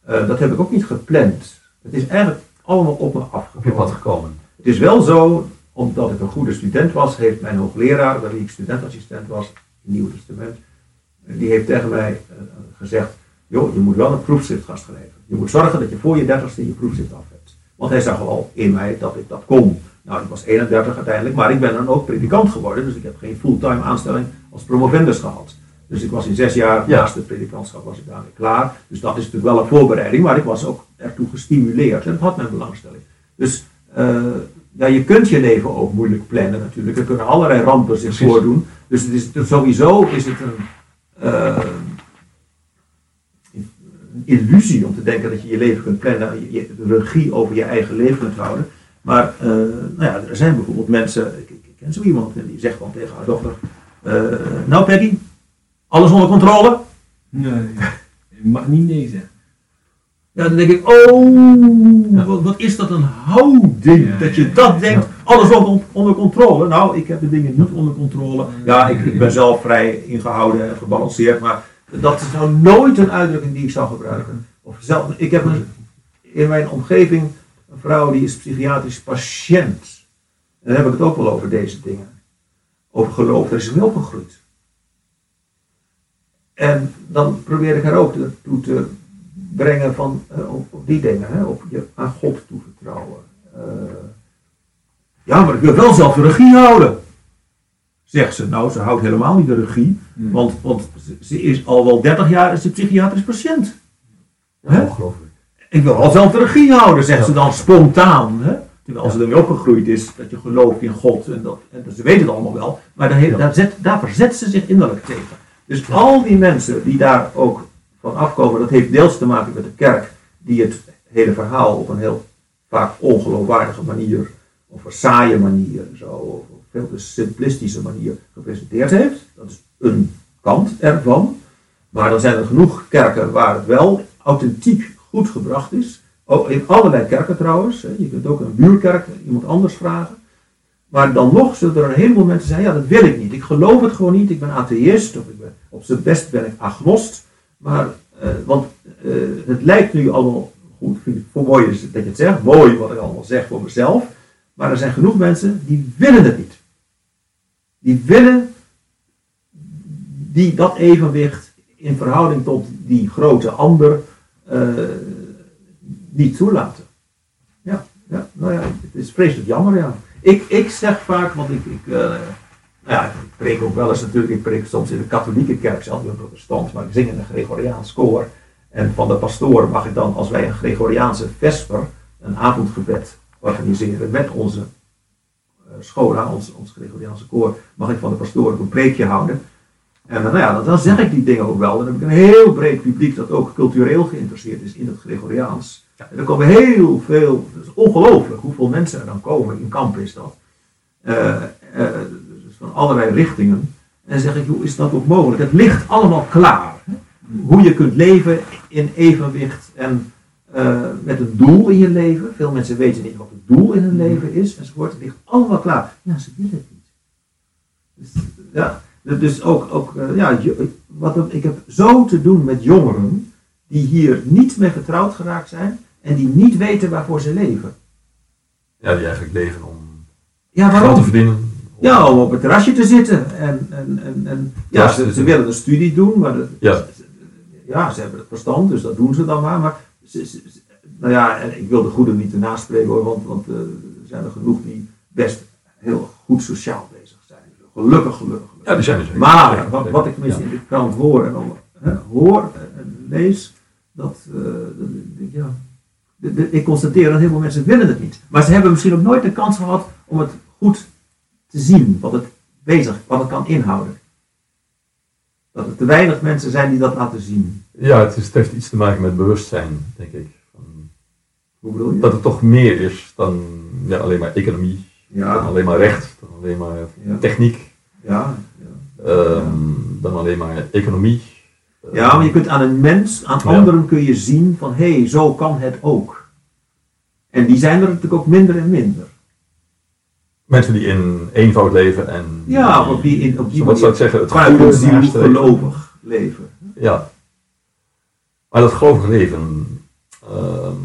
eh, dat heb ik ook niet gepland. Het is eigenlijk allemaal op me afgekomen. gekomen. Het is wel zo, omdat ik een goede student was, heeft mijn hoogleraar, wie ik studentassistent was, in het Nieuw Testament, die heeft tegen mij eh, gezegd, joh, je moet wel een proefschrift gaan schrijven. Je moet zorgen dat je voor je dertigste je proefschrift af hebt. Want hij zag wel in mij dat ik dat kon. Nou, ik was 31 uiteindelijk, maar ik ben dan ook predikant geworden, dus ik heb geen fulltime aanstelling als promovendus gehad. Dus ik was in zes jaar, Ja. naast het predikantschap was ik daarmee klaar. Dus dat is natuurlijk wel een voorbereiding, maar ik was ook ertoe gestimuleerd en dat had mijn belangstelling. Dus eh, ja, je kunt je leven ook moeilijk plannen natuurlijk. Er kunnen allerlei rampen zich voordoen. Dus het is, dus sowieso is het een, eh, een illusie om te denken dat je je leven kunt plannen, je, regie over je eigen leven kunt houden. Maar eh, nou ja, er zijn bijvoorbeeld mensen, ik, ik ken zo iemand en die zegt dan tegen haar dochter, eh, nou Peggy, alles onder controle? Nee, je mag niet nee zeggen. Ja, dan denk ik, oh, wat, wat is dat een houding, Ja, dat je dat denkt, alles onder, onder controle. Nou, ik heb de dingen niet onder controle. Ja, ik, ik ben zelf vrij ingehouden en gebalanceerd, maar dat is nou nooit een uitdrukking die ik zou gebruiken. Of zelf, ik heb een, in mijn omgeving een vrouw die is psychiatrisch patiënt. En dan heb ik het ook wel over deze dingen. Over geloof, daar is ze mee opgegroeid. En dan probeer ik haar ook toe te brengen van, eh, op, die dingen, hè, op je aan God toevertrouwen. Eh, ja, maar ik wil wel zelf de regie houden. Zegt ze, nou, ze houdt helemaal niet de regie, want, want ze- is al wel 30 jaar is psychiatrisch patiënt. Ongelooflijk. Ik wil wel zelf de regie houden, zegt Ja. ze dan spontaan. Hè? Terwijl ze ermee opgegroeid is, dat je gelooft in God. En, dat, en ze weet het allemaal wel. Maar daar, Ja. daar, zet, daar verzet ze zich innerlijk tegen. Dus al die mensen die daar ook van afkomen, dat heeft deels te maken met de kerk. Die het hele verhaal op een heel vaak ongeloofwaardige manier, of een saaie manier, zo, of op veel te simplistische manier gepresenteerd heeft. Dat is een kant ervan. Maar dan zijn er genoeg kerken waar het wel authentiek goed gebracht is. Ook in allerlei kerken trouwens. Je kunt ook een buurkerk iemand anders vragen. Maar dan nog zullen er een heleboel mensen zijn, ja dat wil ik niet. Ik geloof het gewoon niet. Ik ben atheïst of ik op zijn best ben ik agnost. Maar, eh, want eh, het lijkt nu allemaal goed. Vind voor mooi dat je het zegt. Mooi wat ik allemaal zeg voor mezelf. Maar er zijn genoeg mensen die willen het niet. Die willen die dat evenwicht in verhouding tot die grote ander eh, niet toelaten. Ja, ja, nou ja, het is vreselijk jammer, ja. Ik, ik zeg vaak, want ik, ik, eh, nou ja, ik preek ook wel eens natuurlijk, ik preek soms in de katholieke kerk, zelf een protestant, maar ik zing in een Gregoriaans koor. En van de pastoor mag ik dan, als wij een Gregoriaanse vesper, een avondgebed organiseren met onze eh, schola, ons, ons Gregoriaanse koor, mag ik van de pastoor ook een preekje houden. En dan, nou ja, dan, zeg ik die dingen ook wel. Dan heb ik een heel breed publiek dat ook cultureel geïnteresseerd is in het Gregoriaans. En er komen heel veel, het is ongelooflijk hoeveel mensen er dan komen, in kamp is dat. Eh, eh, dus van allerlei richtingen. En zeg ik, hoe is dat ook mogelijk? Het ligt allemaal klaar. hè. Hoe je kunt leven in evenwicht en eh, met een doel in je leven. Veel mensen weten niet wat het doel in hun leven is enzovoort. Het ligt allemaal klaar. Ja, ze willen het niet. Dus, ja, dus ook, ook eh, ja, wat, ik heb zo te doen met jongeren die hier niet mee getrouwd geraakt zijn en die niet weten waarvoor ze leven. Ja, die eigenlijk leven om Ja, geld te verdienen. Ja, om op het terrasje te zitten. En, en, en, en ja, ze, willen een studie doen, maar dat- Ja. ja, ze hebben het verstand, dus dat doen ze dan maar. Nou ja, ik wil de goede niet ernaast spreken hoor, want, want eh, er zijn er genoeg die best heel goed sociaal bezig zijn. Gelukkig, gelukkig. gelukkig. Ja, die zijn er zeker. Maar wat, wat ik tenminste Ja. in de krant hoor en al, hè, hoor en lees, dat, eh, dat ik- ja, de- de- ik constateer dat heel veel mensen willen het niet. Maar ze hebben misschien ook nooit de kans gehad om het goed te zien, wat het bezig, wat het kan inhouden. Dat er te weinig mensen zijn die dat laten zien. Ja, het, is, het heeft iets te maken met bewustzijn, denk ik. Van Hoe bedoel je? Dat het toch meer is dan ja, alleen maar economie, dan ja, alleen maar recht, dan alleen maar ja, techniek, ja, ja. ehm, dan alleen maar economie. Ja, maar je kunt aan een mens, aan anderen kun je zien van hé, hey, zo kan het ook. En die zijn er natuurlijk ook minder en minder. Mensen die in eenvoud leven en Ja, op die, in, op die wat zou ik zeggen, het goede gelovig leven. Ja. Maar dat gelovig leven. ehm,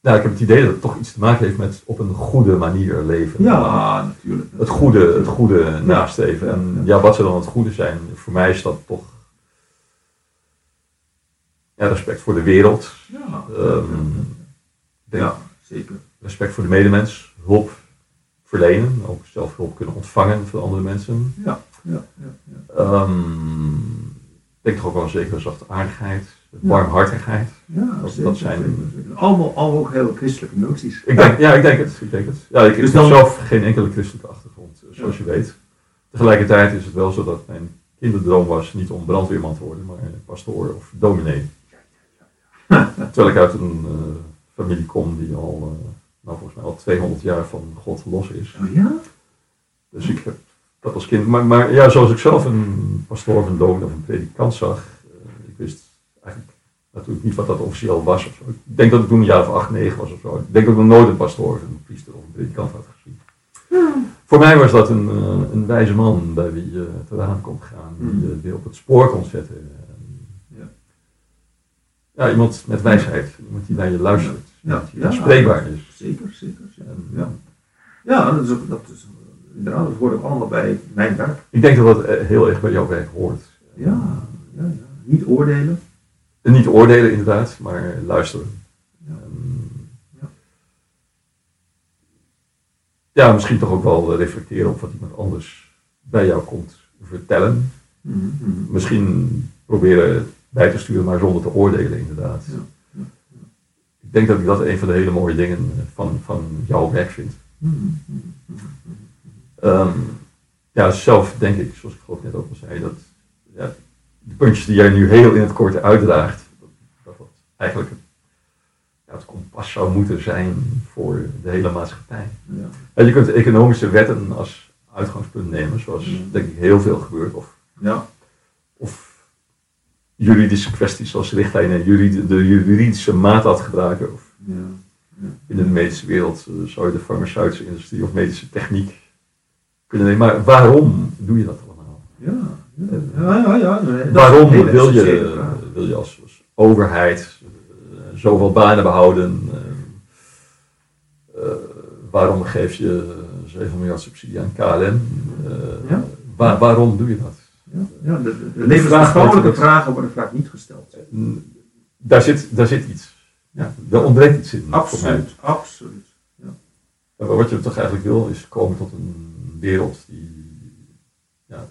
nou, ik heb het idee dat het toch iets te maken heeft met op een goede manier leven. Ja, natuurlijk. Het goede, het goede nastreven. En Ja. wat zou dan het goede zijn? Voor mij is dat toch ja, respect voor de wereld. Ja, Ehm, ja zeker. Respect voor de medemens. Hulp verlenen. Ook zelf hulp kunnen ontvangen van andere mensen. Ja, ja, ja. ja. Ehm, denk toch ook wel een zekere zachtaardigheid. Warmhartigheid. Ja, Dat- zijn-. Allemaal, allemaal ook hele christelijke noties. Ik denk, ja, ik denk het. Ik denk het. Ja, ik, Dus dan- heb zelf geen enkele christelijke achtergrond, zoals je weet. Tegelijkertijd is het wel zo dat mijn kinderdroom was niet om brandweerman te worden, maar pastoor of dominee. Terwijl ik uit een eh, familie kom die al, eh, nou volgens mij al 200 jaar van God los is. Oh ja? Dus ik heb dat als kind. Maar, maar ja, zoals ik zelf een pastoor of een dominee of een predikant zag, eh, ik wist eigenlijk natuurlijk niet wat dat officieel was. Of zo. Ik denk dat ik toen een jaar of acht, negen was of zo. Ik denk dat ik nog nooit een pastoor of een priester of een predikant had gezien. Voor mij was dat een, eh, een wijze man bij wie je te raam kon gaan, die je weer op het spoor kon zetten. En, Ja. ja, iemand met wijsheid, iemand die naar je luistert, Ja. die Ja. aanspreekbaar is. Zeker, zeker. zeker. En, Ja, ja dat is ook, dat is, inderdaad, dat hoort ook allemaal bij mijn werk. Ik denk dat dat eh, heel erg bij jouw werk hoort. Ja, ja, ja. Niet oordelen. En niet oordelen inderdaad, maar luisteren. Ja. En, Ja. ja, misschien toch ook wel eh, reflecteren op wat iemand anders bij jou komt vertellen. Mhm, mhm. Misschien proberen bij te sturen, maar zonder te oordelen inderdaad. Ja, Ik denk dat ik dat een van de hele mooie dingen eh, van, van jouw werk vind. Mhm, mhm, Ehm, ja, zelf denk ik, zoals ik geloof net ook al zei, dat ja, de puntjes die jij nu heel in het kort uitdraagt, dat dat, dat eigenlijk het, ja, het kompas zou moeten zijn voor de hele maatschappij. Ja. En je kunt economische wetten als uitgangspunt nemen, zoals denk ik heel veel gebeurt, of, Ja, of juridische kwesties zoals richtlijnen, de juridische maatlat gebruiken. Of ja, in de medische wereld eh, zou je de farmaceutische industrie of medische techniek kunnen. Maar waarom doe je dat allemaal? ja, ja, ja, ja, ja. nee, waarom wil je, wil je als, als overheid eh, zoveel banen behouden? Eh, eh, waarom geef je 7 miljard subsidie aan KLM? Eh, Ja. waar- waarom doe je dat? Ja, ja, de, de, de vragen worden vaak niet gesteld. Daar zit, daar zit iets. Ja, daar ontbreekt iets in. Absoluut, absoluut. Maar wat je toch eigenlijk wil, is komen tot een wereld die ja,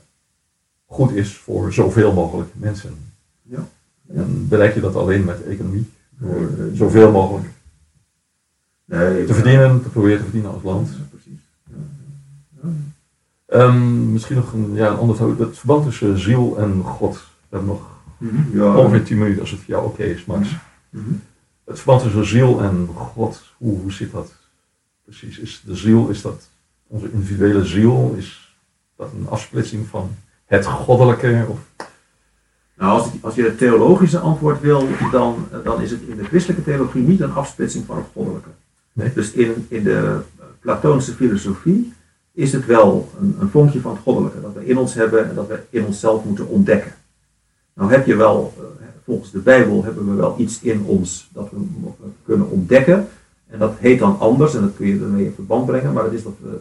goed is voor zoveel mogelijk mensen. Ja. En bereik je dat alleen met economie, door Nee, nee. zoveel mogelijk Nee, te verdienen, te proberen te verdienen als land. Precies. Ehm, misschien nog een, ja, een ander verhaal. het verband tussen ziel en God. We hebben nog Mhm, ja. ongeveer 10 minuten als het voor jou oké is, Max. Mhm. Het verband tussen ziel en God, hoe, hoe zit dat precies? Is de ziel, is dat onze individuele ziel? Is dat een afsplitsing van het goddelijke? Of, Nou, als, als je het theologische antwoord wil, dan, dan is het in de christelijke theologie niet een afsplitsing van het goddelijke. Nee. Dus in, in de Platoonse filosofie is het wel een, een vonkje van het goddelijke, dat we in ons hebben en dat we in onszelf moeten ontdekken. Nou heb je wel, eh, volgens de Bijbel hebben we wel iets in ons dat we kunnen ontdekken. En dat heet dan anders en dat kun je ermee in verband brengen, maar dat is dat we,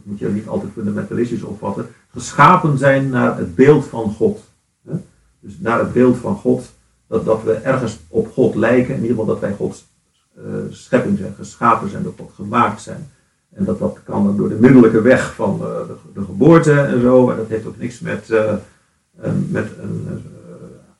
dat, moet je niet altijd fundamentalistisch opvatten, geschapen zijn naar het beeld van God. Hè? Dus naar het beeld van God, dat, dat we ergens op God lijken, in ieder geval dat wij Gods eh, schepping zijn, geschapen zijn, door God gemaakt zijn. En dat, dat kan door de middellijke weg van eh, de, geboorte en zo. En dat heeft ook niks met, eh, met een,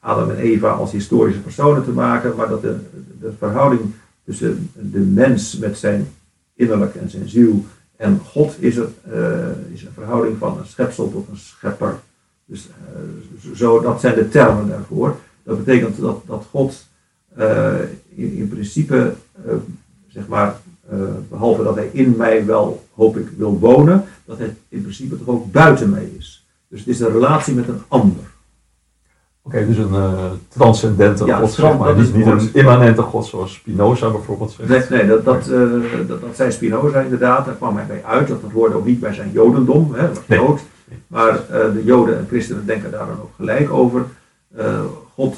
Adam en Eva als historische personen te maken, maar dat de, de verhouding tussen de mens met zijn innerlijk en zijn ziel en God is, eh, is een verhouding van een schepsel tot een schepper. Dus eh, zo, dat zijn de termen daarvoor. Dat betekent dat, dat God eh, in, in principe, zeg maar, eh, behalve dat hij in mij wel, hoop ik, wil wonen, dat hij in principe toch ook buiten mij is. Dus het is een relatie met een ander. Oké, dus een eh, transcendente Ja, God, zeg maar. Niet, niet het een immanente God zoals Spinoza bijvoorbeeld zegt. Nee, nee dat, dat, eh, dat, dat zei Spinoza inderdaad, daar kwam hij bij uit. Dat, dat hoorde ook niet bij zijn jodendom, hè, was Nee. jood. Maar eh, de joden en christenen denken daar dan ook gelijk over. God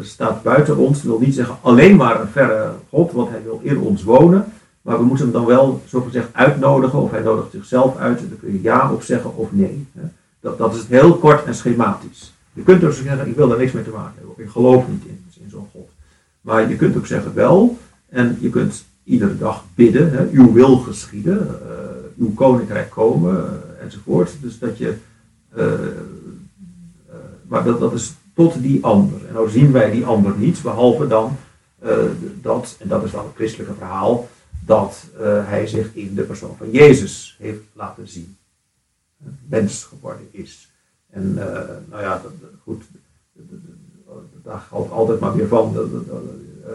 staat buiten ons, wil niet zeggen alleen maar een verre God, want hij wil in ons wonen. Maar we moeten hem dan wel, zo gezegd, uitnodigen, of hij nodigt zichzelf uit. Daar kun je ja op zeggen of nee. hè. Dat, dat is het heel kort en schematisch. Je kunt dus zeggen, ik wil daar niks mee te maken hebben, ik geloof niet in, zo'n God. Maar je kunt ook zeggen wel, en je kunt iedere dag bidden, hè, uw wil geschieden, eh, uw koninkrijk komen, eh, enzovoort. Dus dat je, eh, maar dat, dat is tot die ander. En nou zien wij die ander niet, behalve dan dat, en dat is dan het christelijke verhaal, dat hij zich in de persoon van Jezus heeft laten zien. Mens geworden is. En eh, nou ja, dat, goed, daar geldt altijd maar weer van. dat- eh,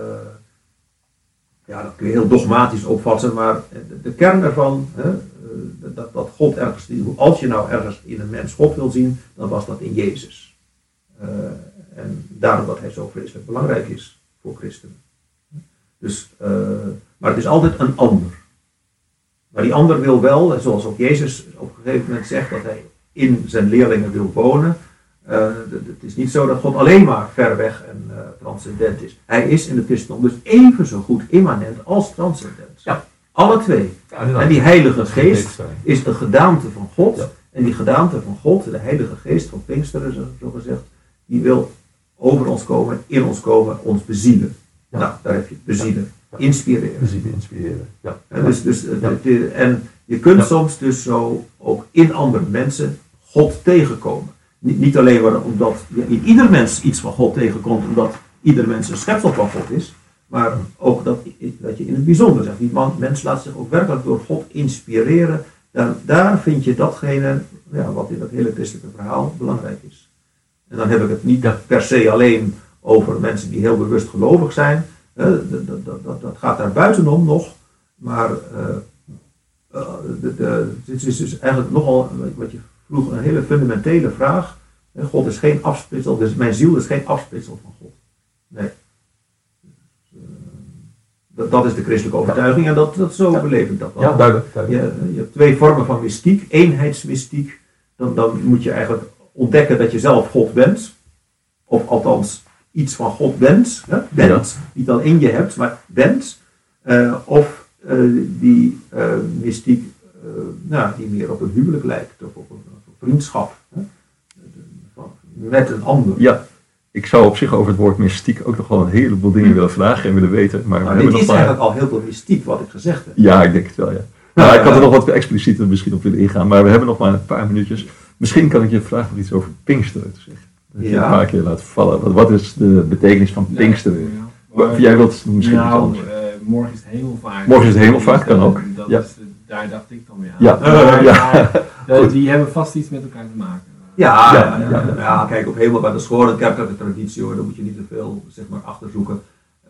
ja, dat kun je heel dogmatisch opvatten, maar de, kern ervan, hè, eh, dat, dat God ergens, als je nou ergens in een mens God wil zien, dan was dat in Jezus. En daarom dat hij zo vreselijk belangrijk is voor christenen. Dus, maar het is altijd een ander. Maar die ander wil wel, zoals ook Jezus op een gegeven moment zegt, dat hij in zijn leerlingen wil wonen. Eh, het is niet zo dat God alleen maar ver weg en eh, transcendent is. Hij is in het christendom dus even zo goed immanent als transcendent. Ja. Alle twee. Ja. En die Heilige Geest is de gedaante van God. Ja. En die gedaante van God, de Heilige Geest van Pinksteren, zo- zo gezegd, die wil over ons komen, in ons komen, ons bezielen. Ja. Nou, daar heb je het, bezielen. Ja. Inspireren. We zien inspireren. Ja. En, dus, dus, eh, de- de- en je kunt soms dus zo ook in andere mensen God tegenkomen. Niet, niet alleen maar omdat je in ieder mens iets van God tegenkomt, omdat ieder mens een schepsel van God is, maar ook dat, dat je in het bijzonder zegt. Die man, mens laat zich ook werkelijk door God inspireren. Daar, daar vind je datgene ja, wat in dat hele christelijke verhaal belangrijk is. En dan heb ik het niet Ja. per se alleen over mensen die heel bewust gelovig zijn. hè, dat, dat, dat, dat, gaat daar buitenom nog. Maar de, de, dit is dus eigenlijk nogal, wat je vroeg, een hele fundamentele vraag. God is geen afsplitsel, dus mijn ziel is geen afsplitsel van God. Nee. Eh, dat, dat is de christelijke overtuiging en dat, dat, zo Ja. beleef ik dat wel. ja, duidelijk. duidelijk. Je, je hebt twee vormen van mystiek. Eenheidsmystiek. Dan, dan moet je eigenlijk ontdekken dat je zelf God bent. Of althans iets van God bent. Hè? Bent. Niet al in je hebt, maar bent. Eh, of eh, die mystiek nou, die meer op een huwelijk lijkt. Of op een, op een vriendschap. Hè? Met een ander. Ja, ik zou op zich over het woord mystiek ook nog wel een heleboel dingen willen vragen en willen weten. Maar we Maar hebben dit is maar... eigenlijk al heel veel mystiek wat ik gezegd heb. Ja, ik denk het wel, ja. Nou, ik had er nog wat explicieter misschien op willen ingaan, maar we hebben nog maar een paar minuutjes. Misschien kan ik je vragen nog iets over Pinksteren te zeggen. Dat je Ja. een paar keer laat vallen. Wat, wat is de betekenis van Pinksteren? Ja, Jij wilt misschien iets nou, anders. eh, morgen is het hemelvaart. Morgen is het hemelvaart, kan ook. Dat Ja. is, daar dacht ik dan weer aan. Ja, Maar, ja. maar, eh, die hebben vast iets met elkaar te maken. Ja, Ja, ja, ja, ja, kijk, op hemelvaart, dat is gewoon een kerkelijke traditie hoor, daar moet je niet te veel zeg maar, achterzoeken.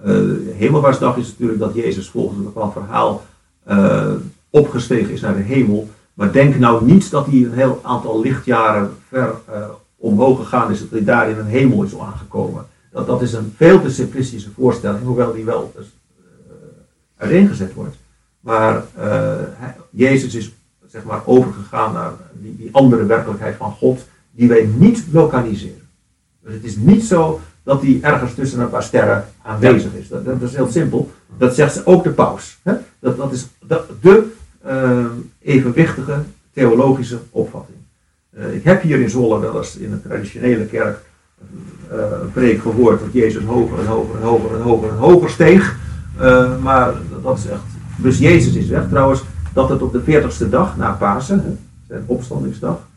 Eh hemelvaartsdag is natuurlijk dat Jezus volgens een bepaald verhaal eh, opgestegen is naar de hemel. Maar denk nou niet dat hij een heel aantal lichtjaren ver eh, omhoog gegaan is, dat hij daar in een hemel is aangekomen. Dat, dat is een veel te simplistische voorstelling, hoewel die wel dus, eh, uiteengezet wordt. Maar eh, hij- Jezus is zeg maar overgegaan naar die, die andere werkelijkheid van God, die wij niet lokaliseren. Dus het is niet zo dat die ergens tussen een paar sterren aanwezig is. Dat, dat is heel simpel. Dat zegt ze ook de paus. Hè? Dat, dat is de, de eh, evenwichtige theologische opvatting. Eh, ik heb hier in Zwolle wel eens in een traditionele kerk een preek gehoord dat Jezus hoger en hoger en hoger en hoger en hoger steeg. Maar dat is echt. Dus Jezus is weg. Trouwens, dat het op de 40ste dag na Pasen, hè, zijn opstandingsdag,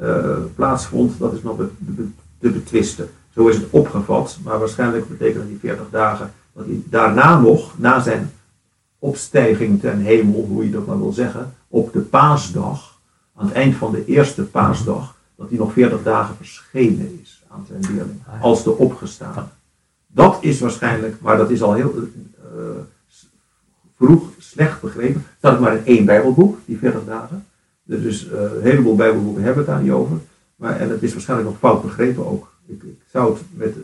eh, plaatsvond, dat is nog be- be- te betwisten. Zo is het opgevat, maar waarschijnlijk betekenen die 40 dagen dat hij daarna nog, na zijn opstijging ten hemel, hoe je dat maar wil zeggen, op de paasdag, aan het eind van de eerste paasdag, dat hij nog 40 dagen verschenen is aan zijn leerling, als de opgestaan. Dat is waarschijnlijk, maar dat is al heel uh, vroeg slecht begrepen. Dat is maar in één Bijbelboek, die 40 dagen. Dus uh, een heleboel Bijbelboeken hebben het daar niet over. Maar, en het is waarschijnlijk nog fout begrepen ook. Ik, ik zou het met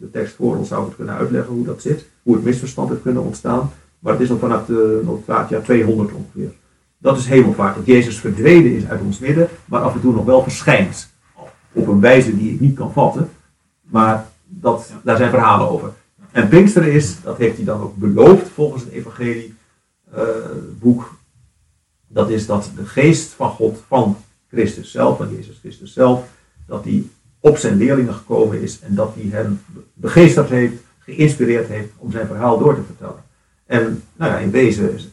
de tekst voor ons zou het kunnen uitleggen hoe dat zit. Hoe het misverstand heeft kunnen ontstaan. Maar het is nog vanaf de jaar 200 ongeveer. Dat is hemelvaart. Dat Jezus verdwenen is uit ons midden, maar af en toe nog wel verschijnt. Op een wijze die ik niet kan vatten. Maar dat, daar zijn verhalen over. En Pinksteren is, dat heeft hij dan ook beloofd volgens het evangelie boek. Dat is dat de geest van God, van Christus zelf, van Jezus Christus zelf, dat die op zijn leerlingen gekomen is en dat hij hen begeesterd heeft, geïnspireerd heeft om zijn verhaal door te vertellen. En nou ja, in wezen is,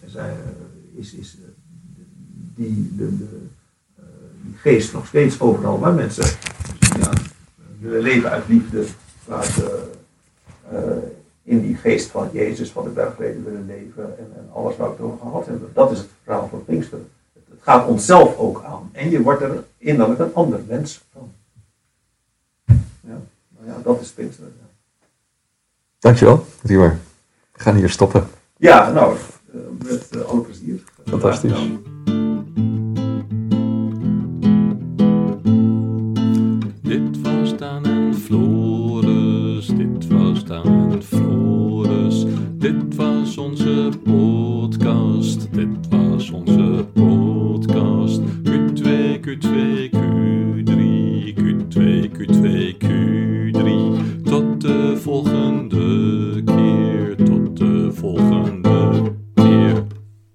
is, is die, de, de, die geest nog steeds overal waar mensen ja, willen leven uit liefde, waar uh, in die geest van Jezus, van de bergreden willen leven en, en alles waar we het over gehad hebben. Dat is het verhaal van Pinksteren. Het gaat onszelf ook aan. En je wordt er innerlijk een ander mens van. Ja, nou ja, dat is Pinksteren. Ja. Dankjewel, Riemer. We gaan hier stoppen. Ja, nou, met alle plezier. Fantastisch.